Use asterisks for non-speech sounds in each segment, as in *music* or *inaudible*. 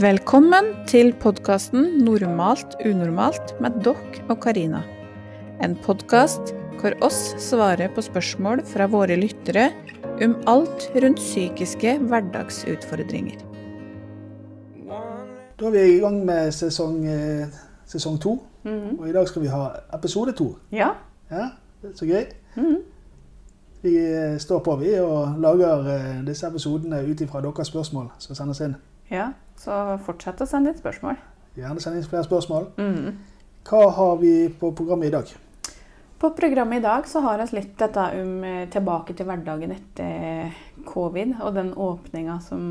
Velkommen til podkasten 'Normalt unormalt' med Dokk og Karina. En podkast hvor oss svarer på spørsmål fra våre lyttere om alt rundt psykiske hverdagsutfordringer. Da er vi i gang med sesong, eh, sesong to, og i dag skal vi ha episode to. Ja. Ja, det er så gøy. Vi eh, står på vi og lager eh, disse episodene ut ifra deres spørsmål som sendes inn. Ja. Så fortsett å sende inn spørsmål. Gjerne send inn flere spørsmål. Mm. Hva har vi på programmet i dag? På programmet i dag så har vi litt dette om eh, tilbake til hverdagen etter covid, og den åpninga som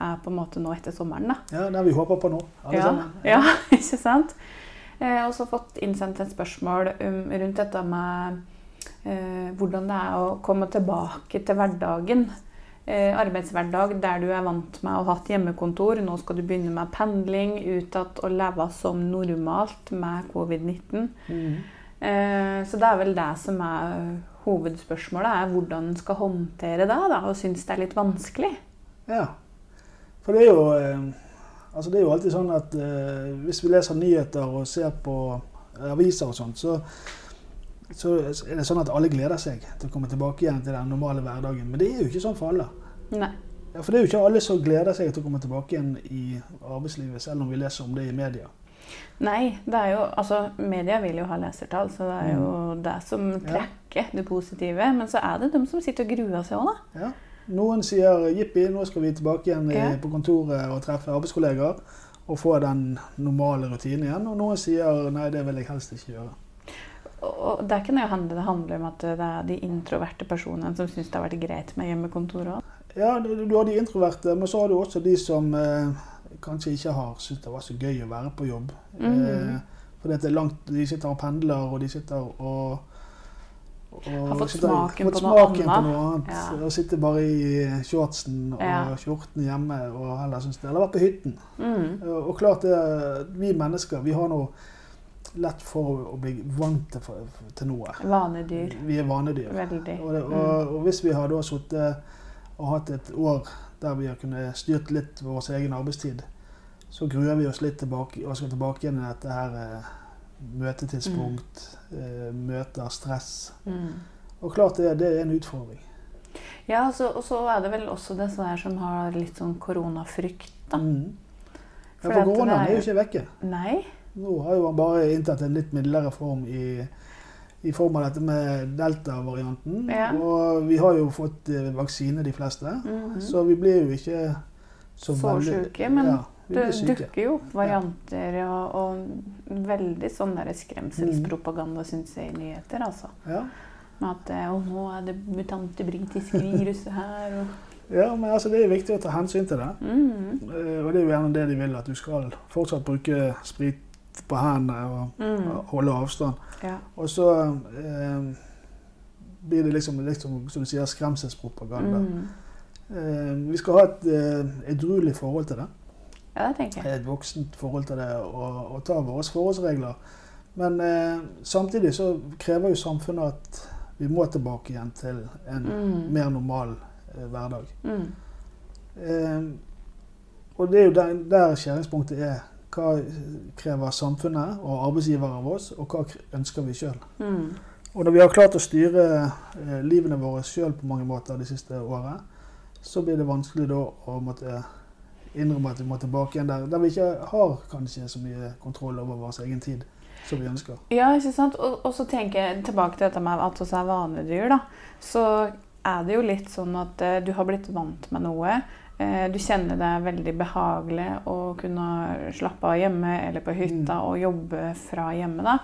er på en måte nå etter sommeren. da. Ja, Det vi håper på nå, alle Ja, sammen. ja, *laughs* ikke sant? Jeg og så fått innsendt et spørsmål rundt dette med eh, hvordan det er å komme tilbake til hverdagen. Eh, arbeidshverdag der du er vant med å ha et hjemmekontor. Nå skal du begynne med pendling utad og leve som normalt med covid-19. Mhm. Eh, så det er vel det som er hovedspørsmålet, er hvordan en skal håndtere det, da, og synes det er litt vanskelig. Ja. For det er jo eh, Altså det er jo alltid sånn at hvis vi leser nyheter og ser på aviser og sånt, så, så er det sånn at alle gleder seg til å komme tilbake igjen til den normale hverdagen. Men det er jo ikke sånn for alle. Nei. Ja, for det er jo ikke alle som gleder seg til å komme tilbake igjen i arbeidslivet, selv om vi leser om det i media. Nei, det er jo, altså media vil jo ha lesertall, så det er jo det som trekker det positive. Men så er det de som sitter og gruer seg òg, da. Ja. Noen sier jippi, nå skal vi tilbake igjen Ja. på kontoret og treffe arbeidskollegaer og få den normale rutinen igjen. Og noen sier nei, det vil jeg helst ikke gjøre. Og og der kan det jo hende det handler om at det er de introverte personene som syns det har vært greit med hjemmekontor òg. Ja, du, du har de introverte, men så har du også de som eh, kanskje ikke har syntes det var så gøy å være på jobb. Mhm. Eh, fordi det er langt, de sitter og pendler, og de sitter og, og Har fått smaken fått på noe smaken. På noe annet Ja. Og sitter bare i shortsen og Ja. skjorten hjemme og heller syns det. Eller vært på hytten. Mm. Og og klart det, vi mennesker vi har noe lett for å bli vant til, til noe. Vanedyr. Vi er vanedyr. Veldig. Og, det, Mm. og, og hvis vi har da sittet og hatt et år der vi har kunnet styrt litt vår egen arbeidstid, så gruer vi oss litt tilbake og skal tilbake igjen i dette her eh, møtetidspunkt, eh, møter, stress. Mm. Og klart det, det er en utfordring. Ja, altså, og så er det vel også det her som har litt sånn koronafrykt, da. Mm. For for koronaen er er jo- ikke vekke. Nei. Nå har jo han bare inntatt en litt mildere form i, i form av dette med delta-varianten. Ja. Og vi har jo fått eh, vaksine, de fleste. Mhm. Så vi blir jo ikke så, Så veldig- syke, men ja, Det dukker jo opp varianter og, og veldig sånn der skremselspropaganda, syns jeg, i nyheter. altså. Ja. Med at eh, å, nå er det mutante britiske viruset her. Og, ja, men altså, det er viktig å ta hensyn til det. Mm Eh, Og det er jo gjerne det de vil, at du skal fortsatt bruke sprit på hendene og Mhm. holde avstand. Ja. Og så eh, blir det liksom, liksom, som du sier, skremselspropaganda. Mm. Eh, vi skal ha et eh, edruelig forhold til det. ja, det tenker jeg. Et voksent forhold til det og, og ta våre forholdsregler. Men eh, samtidig så krever jo samfunnet at vi må tilbake igjen til en mm. mer normal eh, hverdag. Mhm. Eh, og det er jo der, der skjæringspunktet er. Hva krever samfunnet og arbeidsgivere av oss, og hva ønsker vi sjøl? Mm. Og når vi har klart å styre eh, livene våre sjøl på mange måter det siste året, så blir det vanskelig da å måtte innrømme at vi må tilbake igjen der, der vi ikke har kanskje så mye kontroll over vår egen tid som vi ønsker. Ja, ikke sant? Og, og så tenker jeg tilbake til dette med at vi er vanedyr. da. Så er det jo litt sånn at eh, du har blitt vant med noe. Eh, du kjenner det er veldig behagelig å kunne slappe av hjemme eller på hytta og jobbe fra hjemme. da.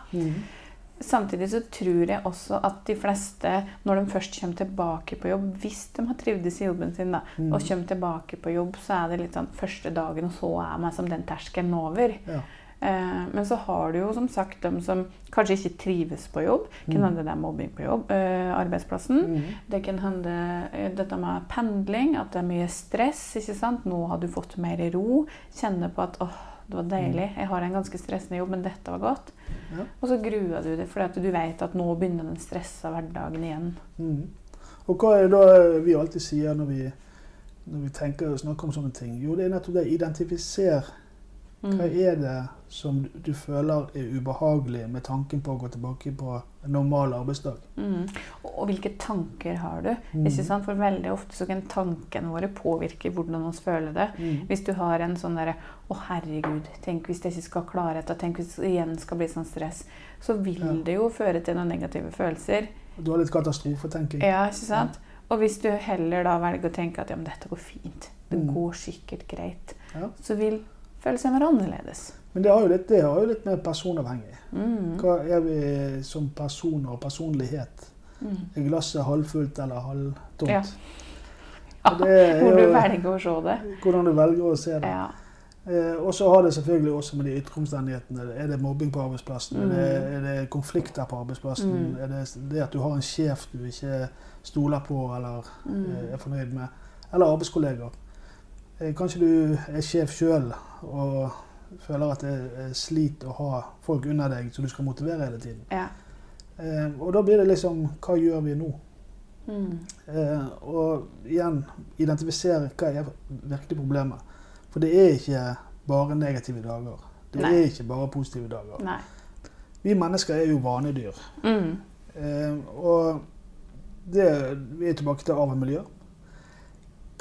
Samtidig så tror jeg også at de fleste, når de først kommer tilbake på jobb, hvis de har trivdes i jobben sin, da, Mm. og kommer tilbake på jobb, så er det litt sånn første dagen, og så er man som den terskelen over. Ja. Eh, men så har du jo som sagt dem som kanskje ikke trives på jobb. Det kan Mm. hende det er mobbing på jobb, eh, arbeidsplassen. Mm. Det kan hende eh, dette med pendling, at det er mye stress. ikke sant? Nå har du fått mer ro. Kjenne på at åh, det var deilig. Jeg har en ganske stressende jobb, men dette var godt. Ja. Og så gruer du deg, fordi du vet at nå begynner den stressa hverdagen igjen. Mm. Og hva er det vi alltid sier når vi når vi tenker og snakker om sånne ting? Jo, det er nettopp det. Identifiser Mm. Hva er det som du- føler er ubehagelig med tanken på å gå tilbake på en normal arbeidsdag? Mm. Og, hvilke tanker har du? Mm. For veldig ofte så kan tankene våre påvirke hvordan vi føler det. Mm. Hvis du har en sånn derre Å, herregud, tenk hvis jeg ikke skal klare dette. Tenk hvis det igjen skal bli sånn stress. Så vil Ja. det jo føre til noen negative følelser. Du har litt katastrofetenking. Ja, ikke sant? Og hvis du heller da velger å tenke at ja, men dette går fint, det Mm. går sikkert greit, Ja. så vil følelsen mer annerledes. Men det har jo litt, det har jo litt mer personavhengig. Mm. Hva er vi som personer og personlighet? Mm. Er glasset halvfullt eller halvtomt? Ja. Hvor du velger å se det. hvordan du velger å se det. Ja. Eh, og så har det selvfølgelig også med de ytre omstendighetene. Er det mobbing på arbeidsplassen? Mm. Er, det, er det konflikter på arbeidsplassen? Mm. Er det det at du har en sjef du ikke stoler på eller Mm. eh, er fornøyd med? Eller arbeidskolleger? Eh, kanskje du er sjef sjøl og føler at det er slit å ha folk under deg som du skal motivere hele tiden. ja. Eh, og da blir det liksom Hva gjør vi nå? Mm. Eh, og igjen identifisere hva er virkelig problemet. For det er ikke bare negative dager. Det Nei. er ikke bare positive dager. Nei. Vi mennesker er jo vanedyr. Mm. Eh, og det, vi er tilbake til arv og miljø.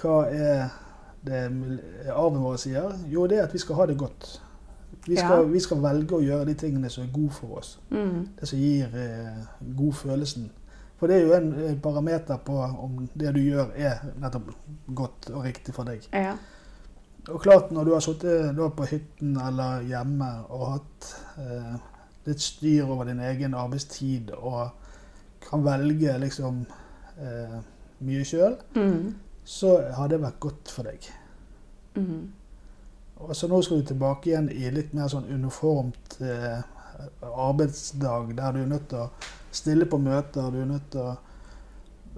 Hva er det arven vår sier? Jo, det er at vi skal ha det godt. Vi skal, Ja. vi skal velge å gjøre de tingene som er gode for oss. Mm. Det som gir eh, god følelsen. For det er jo en eh, parameter på om det du gjør er nettopp godt og riktig for deg. Ja. Og klart, når du har sittet på hytten eller hjemme og hatt eh, litt styr over din egen arbeidstid og kan velge liksom eh, mye sjøl, Mm. Så har det vært godt for deg. Mm. Og så nå skal du tilbake igjen i litt mer sånn uniformt eh, arbeidsdag, der du er nødt til å stille på møter, du er nødt til å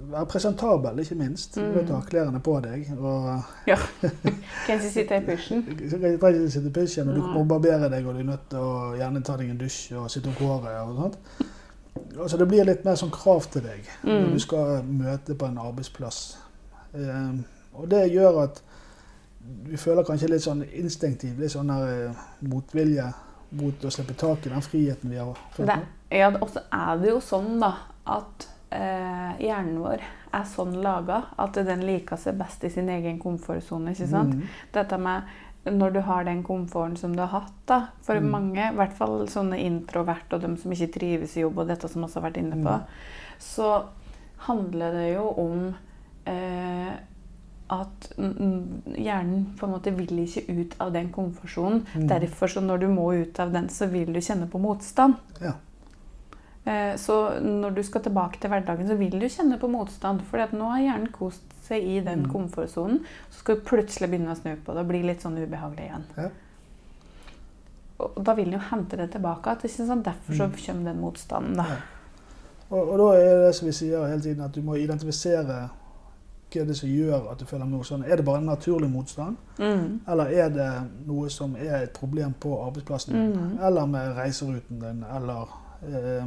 være presentabel, ikke minst. Du er nødt til å ha klærne på deg. og *laughs* Kan ikke sitte i pysjen. *laughs* Kan ikke sitte i pysjen, og du må barbere deg, og du er nødt til å gjerne ta deg en dusj og sitte om håret og sånt. Altså det blir litt mer sånn krav til deg når Mm. du skal møte på en arbeidsplass. Eh, og det gjør at vi føler kanskje litt sånn instinktiv, litt sånn der, eh, motvilje mot å slippe tak i den friheten vi har fått Det, ja, og så er det jo sånn da, at eh, hjernen vår er sånn laga at den liker seg best i sin egen komfortsone. ikke sant? Mm. Dette med når du har den komforten som du har hatt. da, For Mm. mange, i hvert fall sånne introvert og dem som ikke trives i jobb, og dette som også har vært inne på, Mm. så handler det jo om eh, at hjernen på en måte vil ikke ut av den komfortsonen. Mm. Derfor, så når du må ut av den, så vil du kjenne på motstand. Ja. Eh, Så når du skal tilbake til hverdagen, så vil du kjenne på motstand. For nå har hjernen kost seg i den Mm. komfortsonen. Så skal du plutselig begynne å snu på det og bli litt sånn ubehagelig igjen. Ja. Og da vil den jo hente det tilbake igjen. ikke sant? Derfor så Mm. kommer den motstanden. da. Ja. Og, og da er det som vi sier hele tiden, at du må identifisere hva er det som gjør at du føler motstand. Er det bare en naturlig motstand, Mm. eller er det noe som er et problem på arbeidsplassen din? Mm. Eller med reiseruten din, eller eh,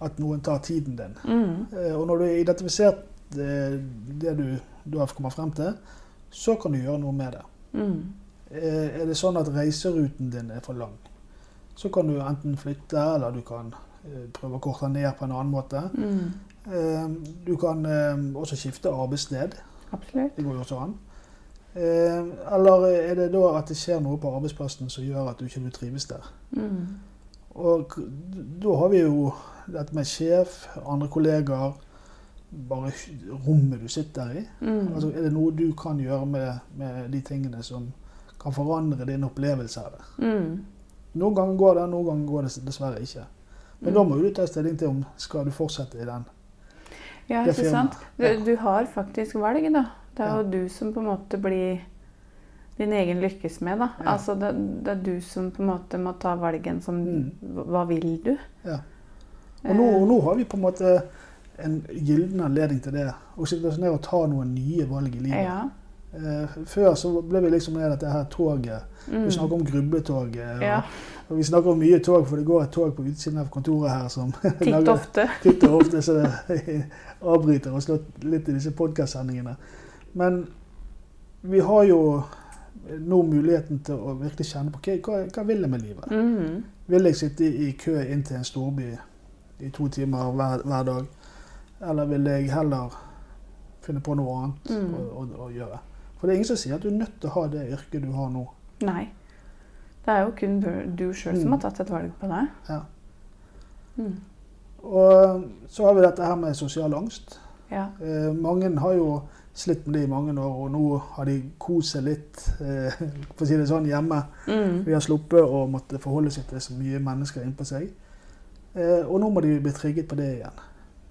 at noen tar tiden din. Mm. Eh, og når du har identifisert det, det du, du har kommet frem til, så kan du gjøre noe med det. Mm. Eh, er det sånn at reiseruten din er for lang, så kan du enten flytte, eller du kan eh, prøve å korte ned på en annen måte. Mm. Eh, du kan eh, også skifte arbeidssted. Absolutt. Det går jo også an. Eh, eller er det da at det skjer noe på arbeidsplassen som gjør at du ikke trives der? Mm. Og da har vi jo dette med sjef, andre kollegaer, bare rommet du sitter i. Mm. Altså, er det noe du kan gjøre med, med de tingene som kan forandre din opplevelse av det? Mm. Noen ganger går det, noen ganger går det dessverre ikke. Men Mm. da må du ta stilling til om skal du fortsette i den. Ja, det ikke sant? Du, du har faktisk valg, da. Det er jo du som på en måte blir din egen lykkes med, da. Altså, det, det er du som på en måte må ta valgen som Mm. Hva vil du? Ja. Og nå, og nå har vi på en måte en gyllen anledning til det. Å sitte oss ned og ta noen nye valg i livet. Ja. Eh, før så ble vi liksom med dette her toget. Mm. Vi snakker om grubletoget. Og, Ja. og vi snakker om mye tog, for det går et tog på utsiden av kontoret her som *laughs* Titt lager- ofte. *laughs* titt og ofte så det *laughs* avbryter og slår litt i disse podkastsendingene. Men vi har jo nå muligheten til å virkelig kjenne på hva, hva, hva vil jeg med livet. Mm. Vil jeg sitte i kø inn til en storby i to timer hver, hver dag? Eller vil jeg heller finne på noe annet Mm. å, å, å gjøre? For det er ingen som sier at du er nødt til å ha det yrket du har nå. Nei. Det er jo kun du- sjøl mm. som Mm. har tatt et valg på det. Ja. Mm. Og så har vi dette her med sosial angst. Ja. Eh, mange har jo slitt med det i mange år, og nå har de kost seg litt eh, for å si det sånn, hjemme. Mm. Vi har sluppet å måtte forholde seg til så mye mennesker innpå seg. Eh, og nå må de bli trigget på det igjen.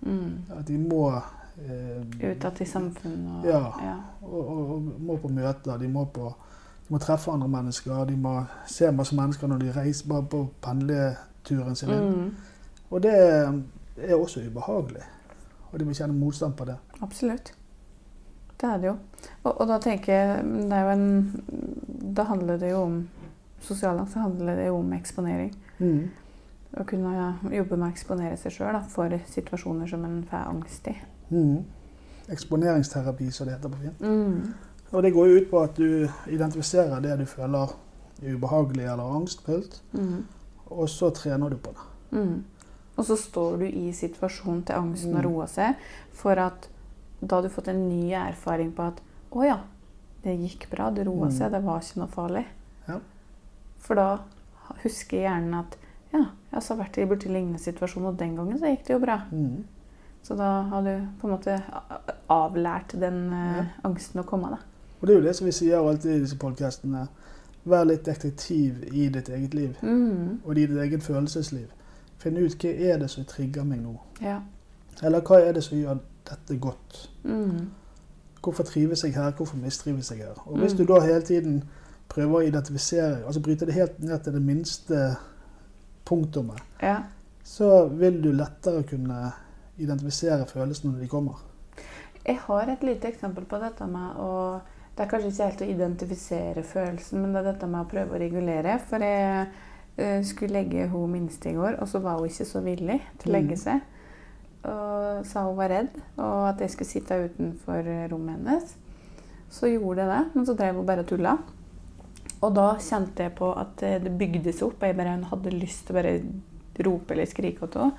Mm. At de må Utad i samfunnet og Ja. ja. og, og, og må på møter, de må, på, de må treffe andre mennesker, de må se masse mennesker når de reiser bare på pendleturen sin. Mm. Og det er også ubehagelig. Og de må kjenne motstand på det. Absolutt. Det er det jo. Og, da tenker jeg det er jo en Da handler det jo om sosialt angst handler det jo om eksponering. Mm. Å kunne jobbe med å eksponere seg sjøl for situasjoner som en får angst i. Mm. Eksponeringsterapi, som det heter på fint. Mm. Og det går jo ut på at du identifiserer det du føler er ubehagelig eller angstfullt, Mm. og så trener du på det. Mm. Og så står du i situasjonen til angsten har Mm. roa seg, for at da har du fått en ny erfaring på at å ja, det gikk bra, det roa Mm. seg, det var ikke noe farlig. Ja. For da husker hjernen at ja, jeg har vært i en lignende situasjon, og den gangen så gikk det jo bra. Mm. Så da har du på en måte avlært den eh, Ja. angsten å komme, av. Og det er jo det som vi sier alltid i disse podcastene. Vær litt detektiv i ditt eget liv, Mm. og i ditt eget følelsesliv. Finn ut hva er det som trigger meg nå. Ja. Eller hva er det som gjør dette godt? Mm. Hvorfor trives jeg her, hvorfor mistrives jeg her? Og hvis Mm. du da hele tiden prøver å identifisere, altså bryte det helt ned til det minste punktummet, ja. så vil du lettere kunne identifisere følelsene når de kommer. Jeg har et lite eksempel på dette med å Det er kanskje ikke helt å identifisere følelsen, men det er dette med å prøve å regulere. For jeg eh, skulle legge hun minste i går, og så var hun ikke så villig til å legge Mm. seg. Og sa hun var redd, og at jeg skulle sitte utenfor rommet hennes. Så gjorde jeg det, men så drev hun bare og tulla. Og da kjente jeg på at det bygde seg opp, og jeg bare hadde lyst til å bare rope eller skrike til henne.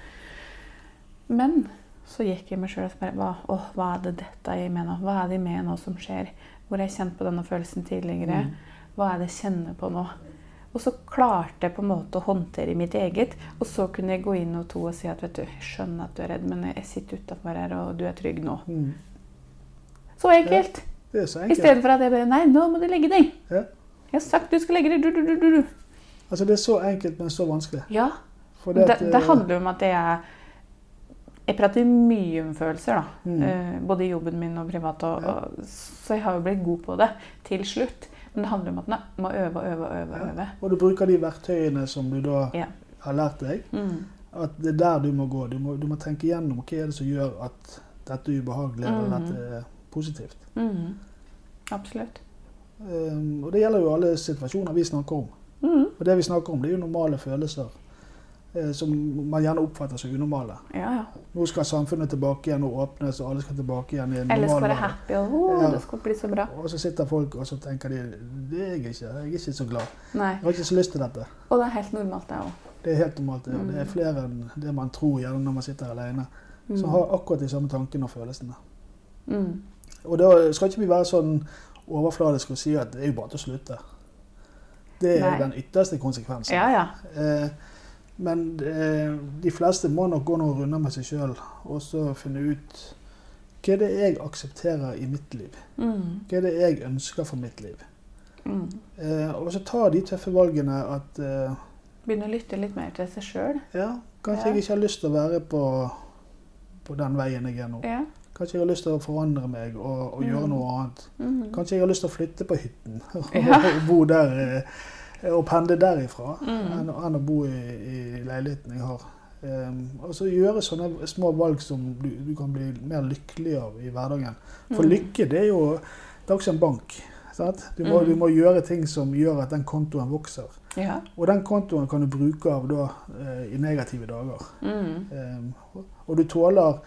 Men så gikk jeg meg sjøl og bare hva, hva er det dette jeg mener? Hva er det jeg mener nå som skjer? Hvor har jeg kjent på denne følelsen tidligere? Mm. Hva er det jeg kjenner på nå? Og så klarte jeg på en måte å håndtere mitt eget. Og så kunne jeg gå inn og to og si at vet du, jeg skjønner at du er redd, men jeg sitter utafor her, og du er trygg nå. Mm. Så enkelt. Det er så enkelt. I stedet for at jeg bare Nei, nå må du legge deg. Ja. Jeg har sagt du skal legge deg. Du, du, du, du. Altså, det er så enkelt, men så vanskelig. Ja. Det, at, det eh, handler om at jeg er Jeg prater mye om følelser, da. Mm. Eh, både i jobben min og privat. Og, Ja. og, så jeg har jo blitt god på det til slutt. Men det handler om at man må øve og øve og øve. øve. Og du bruker de verktøyene som du da Ja. har lært deg. Mm. At det er der du må gå. Du må, du må tenke gjennom hva er det som gjør at dette er ubehagelig, eller at dette er positivt. Mm. Absolutt. Um, og det gjelder jo alle situasjoner vi snakker om. Mm. Og det vi snakker om, det er jo normale følelser eh, som man gjerne oppfatter som unormale. Ja, ja. Nå skal samfunnet tilbake igjen og åpnes, og alle skal tilbake igjen i en Alle skal normal være happy, og oh, Ja. det skal bli så bra. Og så sitter folk og så tenker de det er jeg ikke. Jeg er ikke så glad. Nei. Jeg har ikke så lyst til dette. Og det er helt normalt, det òg. Det er helt normalt. ja. Mm. det er flere enn det man tror gjerne når man sitter alene, Mm. som har akkurat de samme tankene og følelsene. Mm. Og da skal ikke vi være sånn overfladiske og si at det er jo bare til å slutte. Det er Nei. den ytterste konsekvensen. Ja, ja. Eh, men eh, de fleste må nok gå noen runder med seg sjøl og så finne ut hva er det jeg aksepterer i mitt liv. Mm. Hva er det jeg ønsker for mitt liv. Mm. Eh, og så ta de tøffe valgene at eh, Begynne å lytte litt mer til seg sjøl. ja, kanskje Ja. jeg ikke har lyst til å være på, på den veien jeg er nå. Ja. Kanskje jeg har lyst til å forandre meg og, og Mm. gjøre noe annet. Mm. Kanskje jeg har lyst til å flytte på hytten *laughs* Ja. og bo der eh, og pendle derifra Mm. enn, enn å bo i, i leiligheten jeg har. Um, og så gjøre sånne små valg som du, du kan bli mer lykkelig av i hverdagen. For Mm. lykke det er jo det er også en bank. Du, må, Mm. du må gjøre ting som gjør at den kontoen vokser. Ja. Og den kontoen kan du bruke av da, eh, i negative dager. Um, og du tåler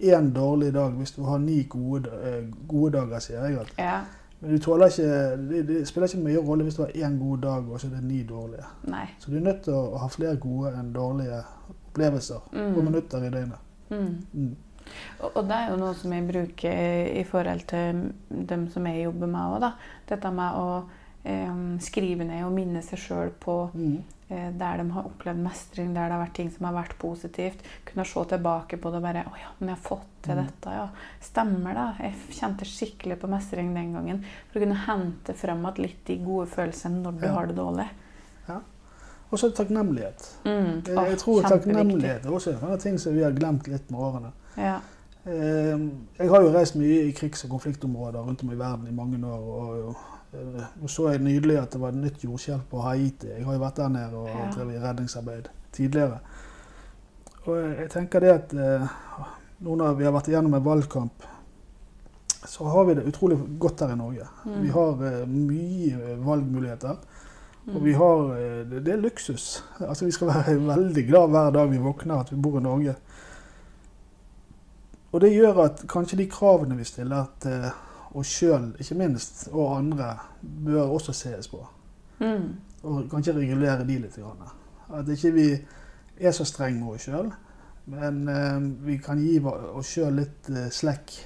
én dårlig dag hvis du har ni gode, eh, gode dager, sier jeg. Ja. Men du tåler ikke, det, det spiller ikke mye rolle hvis du har én god dag og så er det ni dårlige. Nei. Så du er nødt til å ha flere gode enn dårlige opplevelser på Mm. minutter i døgnet. Mm. Mm. Og, og det er jo noe som jeg bruker i forhold til dem som jeg jobber med òg. Dette med å eh, skrive ned og minne seg sjøl på Mm. Eh, der de har opplevd mestring, der det har vært ting som har vært positivt. Kunne se tilbake på det og bare Å ja, men jeg har fått til Mm. dette, ja. Stemmer det. Jeg kjente skikkelig på mestring den gangen. For å kunne hente frem at litt de gode følelsene når du Ja. har det dårlig. Og så takknemlighet. Mm. Jeg, jeg tror takknemlighet er også en sånn ting som vi har glemt litt med årene. Ja. Eh, Jeg har jo reist mye i krigs- og konfliktområder rundt om i verden i mange år. og Nå så jeg nydelig at det var et nytt jordskjelv på Haiti. Jeg har jo vært der nede og Ja. drevet redningsarbeid tidligere. Og jeg tenker det at eh, nå når vi har vært igjennom en valgkamp, så har vi det utrolig godt her i Norge. Mm. Vi har eh, mye valgmuligheter. Mm. Og vi har, eh, det, det er luksus. Altså Vi skal være *laughs* veldig glad hver dag vi våkner at vi bor i Norge. Og det gjør at kanskje de kravene vi stiller til oss sjøl, ikke minst, og andre, bør også ses på. Mm. Og kanskje regulere de litt. Grann. At ikke vi er så strenge med oss sjøl, men eh, vi kan gi oss sjøl litt eh, slekk.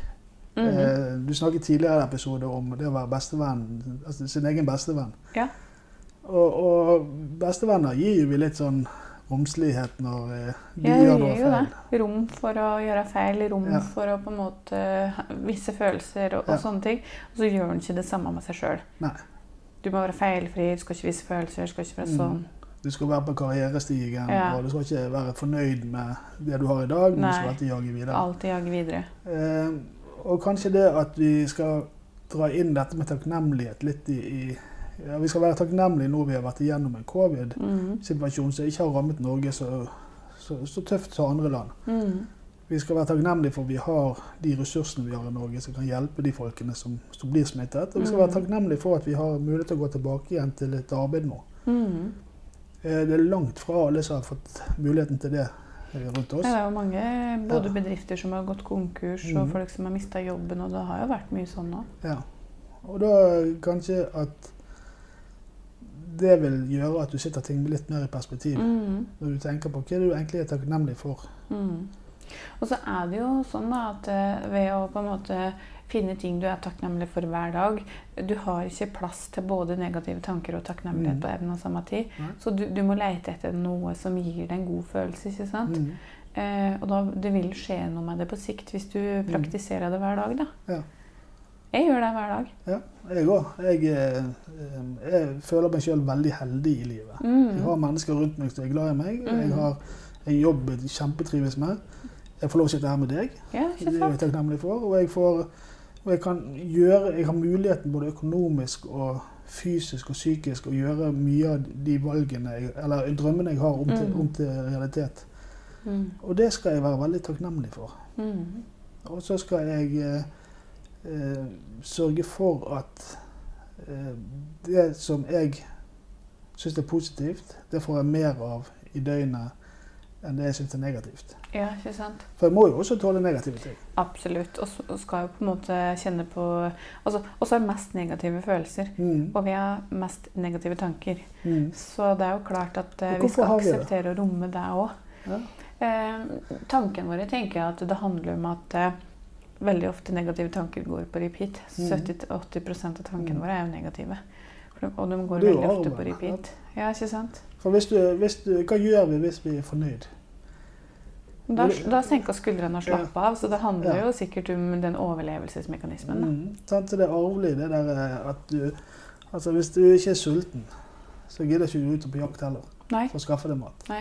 Mhm. Eh, du snakket tidligere i episode om det å være bestevenn, altså sin egen bestevenn. Ja. Og, og bestevenner gir jo vi litt sånn romslighet når du Ja, gjør noe feil. det. Rom for å gjøre feil, rom Ja. for å på en måte visse følelser og, og Ja. sånne ting. Og så gjør han ikke det samme med seg sjøl. Du må være feilfri, du skal ikke vise følelser, du skal ikke være Mm. sånn. Du skal være på karrierestigen, og du skal ikke være fornøyd med det du har i dag, men du skal Nei. alltid jage videre. Alltid jage videre. Eh, og kanskje det at vi skal dra inn dette med takknemlighet litt i, i ja, Vi skal være takknemlige nå vi har vært igjennom en covid-situasjon Mm. som ikke har rammet Norge så, så, så tøft som andre land. Mm. Vi skal være takknemlige for at vi har de ressursene vi har i Norge som kan hjelpe de folkene som, som blir smittet. Og vi skal være Mm. takknemlige for at vi har mulighet til å gå tilbake igjen til et arbeid nå. Mm. Eh, Det er langt fra alle som har fått muligheten til det eh, rundt oss. Det er jo mange både bedrifter som har gått konkurs, og Mhm. folk som har mista jobben, og det har jo vært mye sånn nå. Ja. Og da kanskje at det vil gjøre at du sitter ting litt mer i perspektiv. Mm. Når du tenker på hva er du egentlig er takknemlig for. Mm. Og så er det jo sånn da, at eh, ved å på en måte finne ting du er takknemlig for hver dag Du har ikke plass til både negative tanker og takknemlighet Mm. på en og samme tid. Ja. Så du, du må lete etter noe som gir deg en god følelse. ikke sant? Mm. Eh, og da, det vil skje noe med det på sikt hvis du praktiserer det hver dag. da. Ja. Jeg gjør det hver dag. Ja, jeg òg. Jeg, eh, eh, jeg føler meg sjøl veldig heldig i livet. Jeg har Mm. mennesker rundt meg som er glad i meg. Mm. Jeg har en jobb jeg kjempetrives med. Jeg får lov til å sitte her med deg. Ja, Det er jeg takknemlig for. Og jeg, får, og jeg kan gjøre Jeg har muligheten både økonomisk og fysisk og psykisk å gjøre mye av de valgene jeg, eller drømmene jeg har om til, Mm. om til realitet. Mm. Og det skal jeg være veldig takknemlig for. Mm. Og så skal jeg eh, sørge for at eh, det som jeg syns er positivt, det får jeg mer av i døgnet enn det jeg syns er negativt. Ja, ikke sant? For jeg må jo også tåle negative ting. Absolutt. Og så skal jo på en måte kjenne på altså, Og så er mest negative følelser. Mm. Og vi har mest negative tanker. Mm. Så det er jo klart at eh, vi skal vi akseptere å romme det òg. Ja. Eh, tanken vår tenker jeg at det handler om at eh, veldig ofte negative tanker går på repeat. Mm. 70-80% av tankene Mm. våre er jo negative. Og de går veldig ofte på repeat. Ja, ikke sant? Hvis du, hvis du, hva gjør vi hvis vi er fornøyd? Da, da senker skuldrene og slapper av. Så det handler Ja. jo sikkert om den overlevelsesmekanismen. Mm. Sant? Så det er arvelig, det der eh, at du Altså hvis du ikke er sulten, så gidder ikke du ut på jakt heller Nei. for å skaffe deg mat. Nei.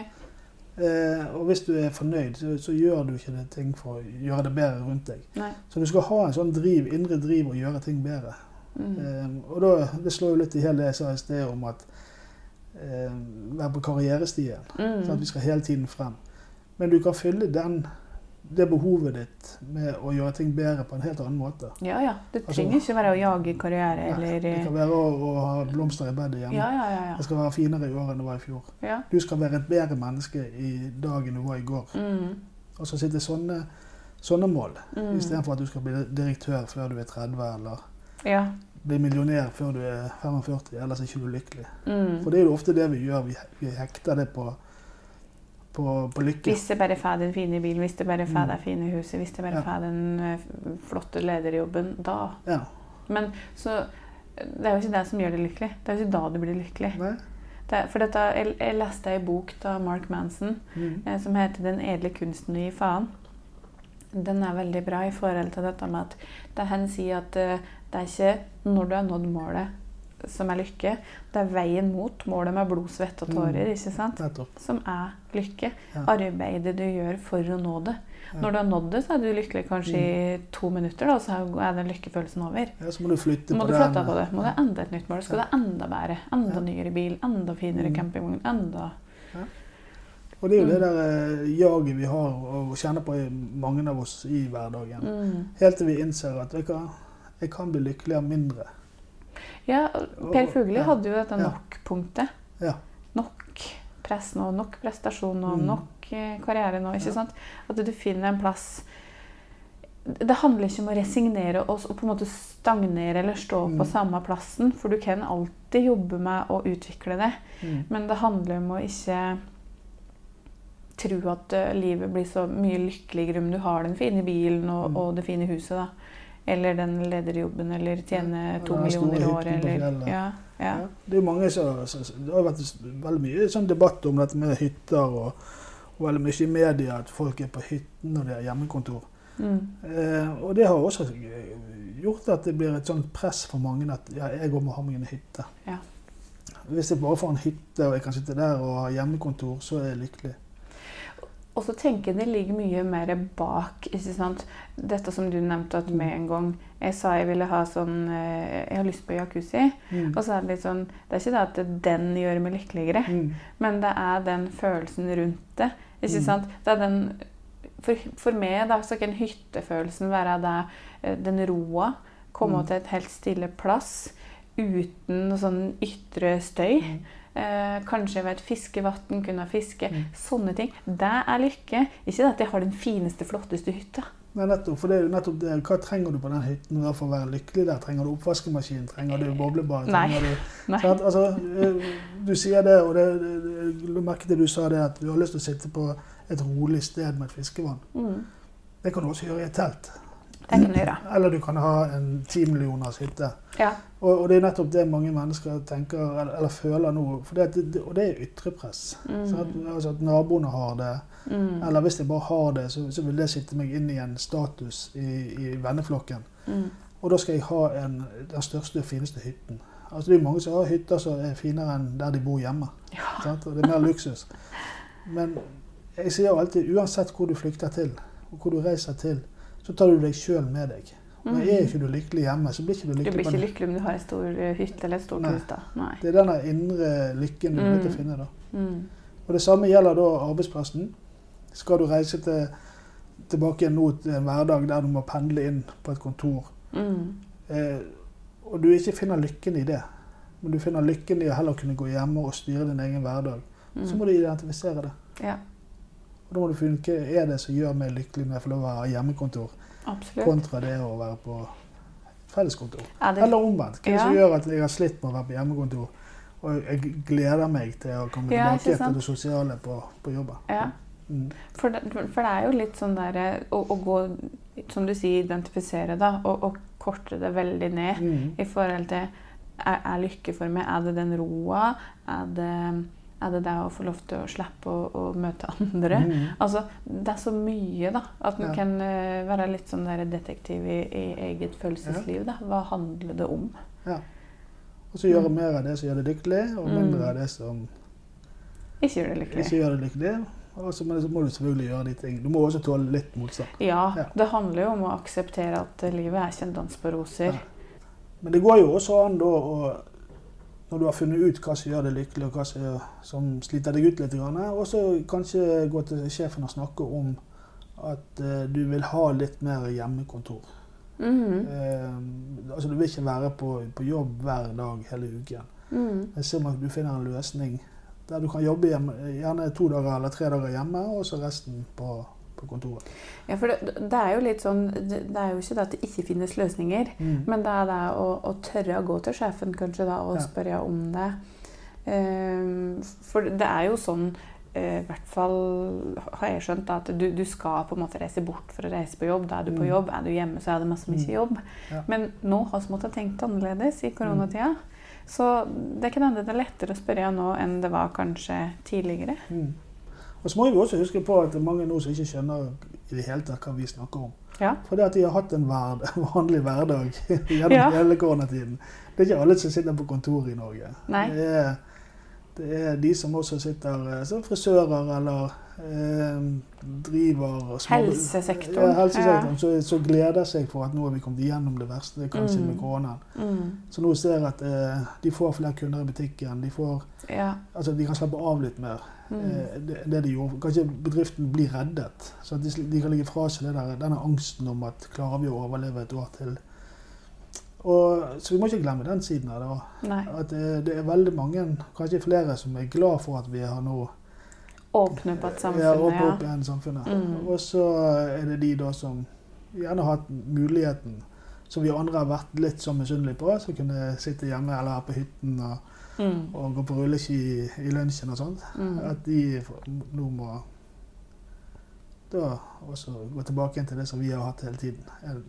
Eh, og hvis du er fornøyd, så, så gjør du ikke det ting for å gjøre det bedre rundt deg. Nei. Så du skal ha en sånn driv, indre driv og gjøre ting bedre. Mm. Eh, og da, det slår jo litt i hele det jeg sa i sted om at eh, være på karrierestien. Mm. Sånn at vi skal hele tiden frem. Men du kan fylle den, det behovet ditt med å gjøre ting bedre på en helt annen måte. Ja, ja. Det Altså- trenger ikke være å jage karriere Nei, eller Det kan være å, å ha blomster i bedet hjemme. Ja, ja, ja. Det skal være finere i år enn det var i fjor. ja. Du skal være et bedre menneske i dag enn du var i går. Mm. Og så sitte sånne, sånne mål, Mm. istedenfor at du skal bli direktør før du er 30 eller ja. bli millionær før du er 45, ellers er ikke du lykkelig. Mm. For det er jo ofte det vi gjør. Vi, vi hekter det på, på, på lykke. Hvis det bare får den fine bilen, hvis det bare får Mm. det fine huset, hvis det bare Ja. får den eh, flotte lederjobben, da. Ja. Men så Det er jo ikke det som gjør deg lykkelig. Det er jo ikke da du blir lykkelig. Det, for dette, jeg, jeg leste ei bok av Mark Manson Mm. eh, som heter 'Den edle kunsten å gi faen'. Den er veldig bra i forhold til dette med at det han sier at eh, det er ikke når du har nådd målet som er lykke, det er veien mot målet med blod, svette og tårer, Mm. ikke sant? Som er lykke. Ja. Arbeidet du gjør for å nå det. Ja. Når du har nådd det, så er du lykkelig kanskje i to minutter, da, så er den lykkefølelsen over. Ja, så må du flytte Må på du den. flytte på det. Må du enda et nytt mål. Skal Ja. det enda bedre. Enda Ja. nyere bil. Enda finere Mm. campingvogn. Enda Og det er jo det Mm. der eh, jaget vi har og kjenner på i mange av oss i hverdagen. mm. Helt til vi innser at du hva, jeg kan bli lykkelig av mindre. Ja, Per Ja. hadde jo dette nok-punktet. Ja. Nok press nå, nok prestasjon nå, Mm. nok eh, karriere nå. ikke Ja. sant? At du finner en plass Det handler ikke om å resignere oss og på en måte stagnere eller stå Mm. på samme plassen, for du kan alltid jobbe med å utvikle det. Mm. Men det handler om å ikke tro at eh, livet blir så mye lykkeligere om du har den fine bilen og, Mm. og det fine huset, da. Eller den lederjobben, eller tjene to millioner i året, eller ja, ja. Det som, Det har vært veldig mye sånn debatt om dette med hytter, og, og veldig mye i media at folk er på hytten når de har hjemmekontor. Mm. Eh, og det har også gjort at det blir et sånt press for mange at ja, jeg òg må ha meg en hytte. Ja. Hvis jeg bare får en hytte og jeg kan sitte der og ha hjemmekontor, så er jeg lykkelig. Og så tenker jeg det ligger mye mer bak. ikke sant? Dette som du nevnte at med en gang jeg sa jeg ville ha sånn eh, Jeg har lyst på jacuzzi. Mm. Og så er det litt sånn Det er ikke det at den gjør meg lykkeligere, Mm. men det er den følelsen rundt det. ikke Mm. sant? Det er den For, for meg da, så kan hyttefølelsen være det, eh, den roa. Komme Mm. til et helt stille plass uten noe sånn ytre støy. Mm. Eh, kanskje ved et fiskevann kunne fiske. Mm. Sånne ting. Det er lykke. Ikke det at jeg har den fineste, flotteste hytta. Nei, nettopp, for det er jo nettopp det. Hva trenger du på den hytten for å være lykkelig der? Trenger du oppvaskemaskin? Trenger du boblebad? Nei. Du, *laughs* Nei. At, Altså, eh, du sier det, og det, du merket det du sa det, at du har lyst til å sitte på et rolig sted med et fiskevann. Mm. Det kan du også gjøre i et telt. Det kan du gjøre. Eller du kan ha en ti millioners hytte. Ja. Og, og det er nettopp det mange mennesker tenker eller, eller føler nå. Det, det, og det er ytre press. Mm. At, Altså at naboene har det, Mm. eller hvis jeg bare har det, så, så vil det sitte meg inn i en status i, i venneflokken. Mm. Og da skal jeg ha en, den største og fineste hytten. Altså Det er mange som har hytter som er finere enn der de bor hjemme. Ja. Og det er mer luksus. Men jeg sier alltid uansett hvor du flykter til, og hvor du reiser til, så tar du deg sjøl med deg. Og Mm. er ikke du lykkelig hjemme, så blir ikke du Du blir ikke lykkelig om du har en stor eh, hytte eller et stort hus. da. Nei. Det er denne indre lykken du er å Mm. finne. da. Mm. Og Det samme gjelder da arbeidsplassen. Skal du reise til, tilbake igjen nå til en hverdag der du må pendle inn på et kontor, Mm. eh, og du ikke finner lykken i det, men du finner lykken i å heller kunne gå hjemme og styre din egen hverdag, så må Mm. du identifisere det. Ja, Og Da må du hva er det som gjør meg lykkelig når jeg får lov å ha hjemmekontor, absolutt. kontra det å være på felleskontor. Det, Eller omvendt. Hva er det som gjør at jeg har slitt med å være på hjemmekontor, og jeg gleder meg til å komme Ja, tilbake til det sosiale på, på jobben. ja. Mm. For det, for det er jo litt sånn der eh, å, å gå, som du sier, identifisere, da, og, og korte det veldig ned Mm. i forhold til er, er lykke for meg? Er det den roa? Er det, er det det å få lov til å slippe å, å møte andre? Mm. Altså, det er så mye, da. At man Ja. kan eh, være litt sånn der detektiv i, i eget følelsesliv. da. Hva handler det om? Ja. Og så gjøre Mm. mer av det som gjør deg lykkelig, og Mm. mindre av det som Ikke gjør det lykkelig. ikke gjør det lykkelig. Og så må du selvfølgelig gjøre de ting. Du må også tåle litt motstand. Ja, Ja. det handler jo om å akseptere at livet er ikke en dans på roser. Ja. Men det går jo også an da å Når du har funnet ut hva som gjør deg lykkelig, og hva som, som sliter deg ut litt, og så kanskje gå til sjefen og snakke om at eh, du vil ha litt mer hjemmekontor. Mhm. Eh, altså Du vil ikke være på, på jobb hver dag hele uken. Mm. Jeg ser om du finner en løsning der du kan jobbe hjemme, gjerne to dager eller tre dager hjemme, og så resten på, på kontoret. Ja, for det, det er jo litt sånn Det er jo ikke det at det ikke finnes løsninger, Mm. men det er det å, å tørre å gå til sjefen kanskje da og Ja. spørre om det. Um, for det er jo sånn eh, i hvert fall har jeg skjønt at du, du skal på en måte reise bort for å reise på jobb. Da er du på Mm. jobb, er du hjemme, så er det masse mye Mm. jobb. Ja. Men nå har vi måttet tenkt annerledes i koronatida. Så det kan hende det er lettere å spørre nå enn det var kanskje tidligere. Mm. Og så må vi også huske på at det er mange nå som ikke skjønner i det hele tatt hva vi snakker om. Ja. Fordi at de har hatt en *laughs* vanlig hverdag *laughs* gjennom Ja. hele koronatiden. Det er ikke alle som sitter på kontor i Norge. Det er, det er de som også sitter eh, som frisører eller eh, driver små- Helsesektoren. Ja, helsesektoren ja. Så, så, gleder seg for at nå har vi kommet igjennom det verste, kanskje Mm. med koronaen. Mm. Så nå ser jeg at eh, de får flere kunder i butikken. De, får, Ja. altså, de kan slappe av litt mer. Mm. Eh, det, det de gjorde. Kanskje bedriften blir reddet. Så at de, de kan legge fra seg der, denne angsten om at klarer vi å overleve et år til. Og, så vi må ikke glemme den siden av det. At det, det er veldig mange, kanskje flere, som er glad for at vi har nå Åpne på et ja, samfunn, åpnet ja. opp igjen samfunnet. Mm. Og så er det de da som gjerne har hatt muligheten, som vi andre har vært litt sånn misunnelige på, som kunne sitte hjemme eller her på hytten og, Mm. og gå på rulleski i, i lunsjen og sånt. Mm. At de nå må da også gå tilbake til det som vi har hatt hele tiden.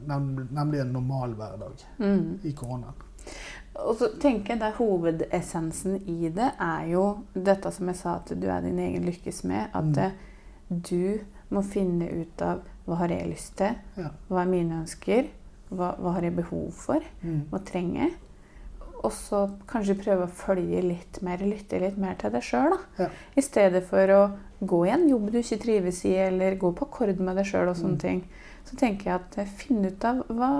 Nem- Nemlig en normal hverdag Mm. i koronaen. Og så tenker jeg det Hovedessensen i det er jo dette som jeg sa, at du er din egen lykkes med. At Mm. du må finne ut av hva har jeg lyst til, Ja. hva er mine ønsker, hva, hva har jeg behov for, Mm. hva trenger jeg. Og så kanskje prøve å følge litt mer, lytte litt mer til deg sjøl. Ja. I stedet for å gå i en jobb du ikke trives i, eller gå på akkord med deg sjøl og sånne Mm. ting. Så tenker jeg at eh, finn ut av hva,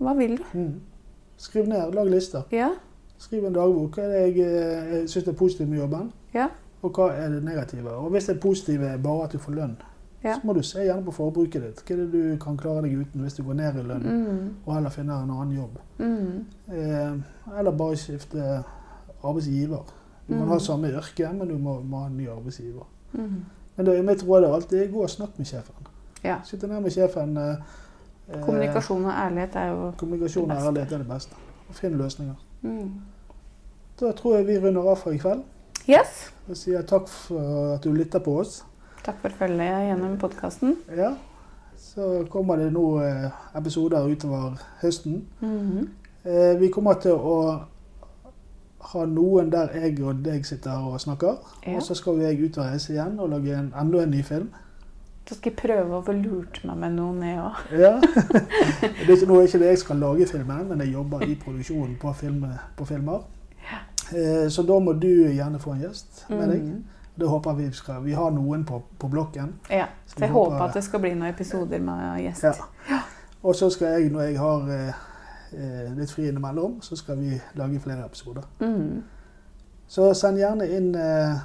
hva vil du. Mm. Skriv ned, lag lister. Ja. Skriv en dagbok. Hva er det jeg, jeg syns er positivt med jobben? Ja. Og hva er det negative? Og hvis det positive er bare at du får lønn, Ja. så må du se gjerne på forbruket ditt. Hva er det du kan klare deg uten hvis du går ned i lønn, Mm. og heller finner en annen jobb? Mm. Eh, eller bare skifte arbeidsgiver. Du kan Mm. ha samme yrke, men du må, må ha en ny arbeidsgiver. Mm. Men det, mitt råd er alltid gå og snakk med sjefen. Ja. Sitte ned med sjefen. eh, eh, Kommunikasjon og ærlighet er jo kommunikasjon det og ærlighet er det beste. Og Finn løsninger. mm. Da tror jeg vi runder av for i kveld. Yes. Jeg sier takk for at du lytter på oss. Takk for følget gjennom podkasten. Ja. Så kommer det nå eh, episoder utover høsten. Eh, Vi kommer til å ha noen der jeg og deg sitter og snakker. Ja. Og så skal jeg ut og reise igjen og lage en, enda en ny film. Så skal jeg prøve å få lurt meg med noen, jeg òg. Ja. *laughs* det er ikke, nå er ikke det jeg skal lage filmen, men jeg jobber i produksjonen på, film, på filmer. Ja. Så da må du gjerne få en gjest med deg. Mm. Det håper vi skal. Vi har noen på, på blokken. Ja. Så jeg håper, håper at det skal bli noen episoder med gjest. Ja. Og så skal jeg, når jeg har eh, eh, litt fri innimellom, så skal vi lage flere episoder. Mm. Så send gjerne inn eh,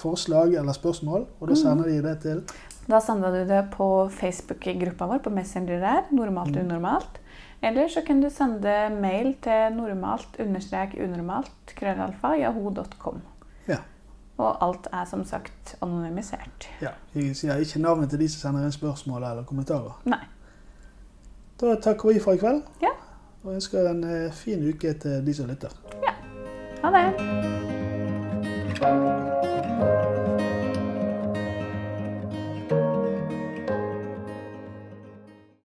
forslag eller spørsmål, og da Mm. sender de det til Da sender du det på Facebook-gruppa vår på Messenger der, normalt Mm. unormalt. Eller så kan du sende mail til normalt-unormalt krøllalfa jaho.com. Ja. Og alt er som sagt anonymisert. Ja, Jeg sier ikke navnet til de som sender inn spørsmål eller kommentarer. Nei. Da takker vi for i kveld. Ja. Og ønsker en eh, fin uke til de som lytter. Ja. Ha det.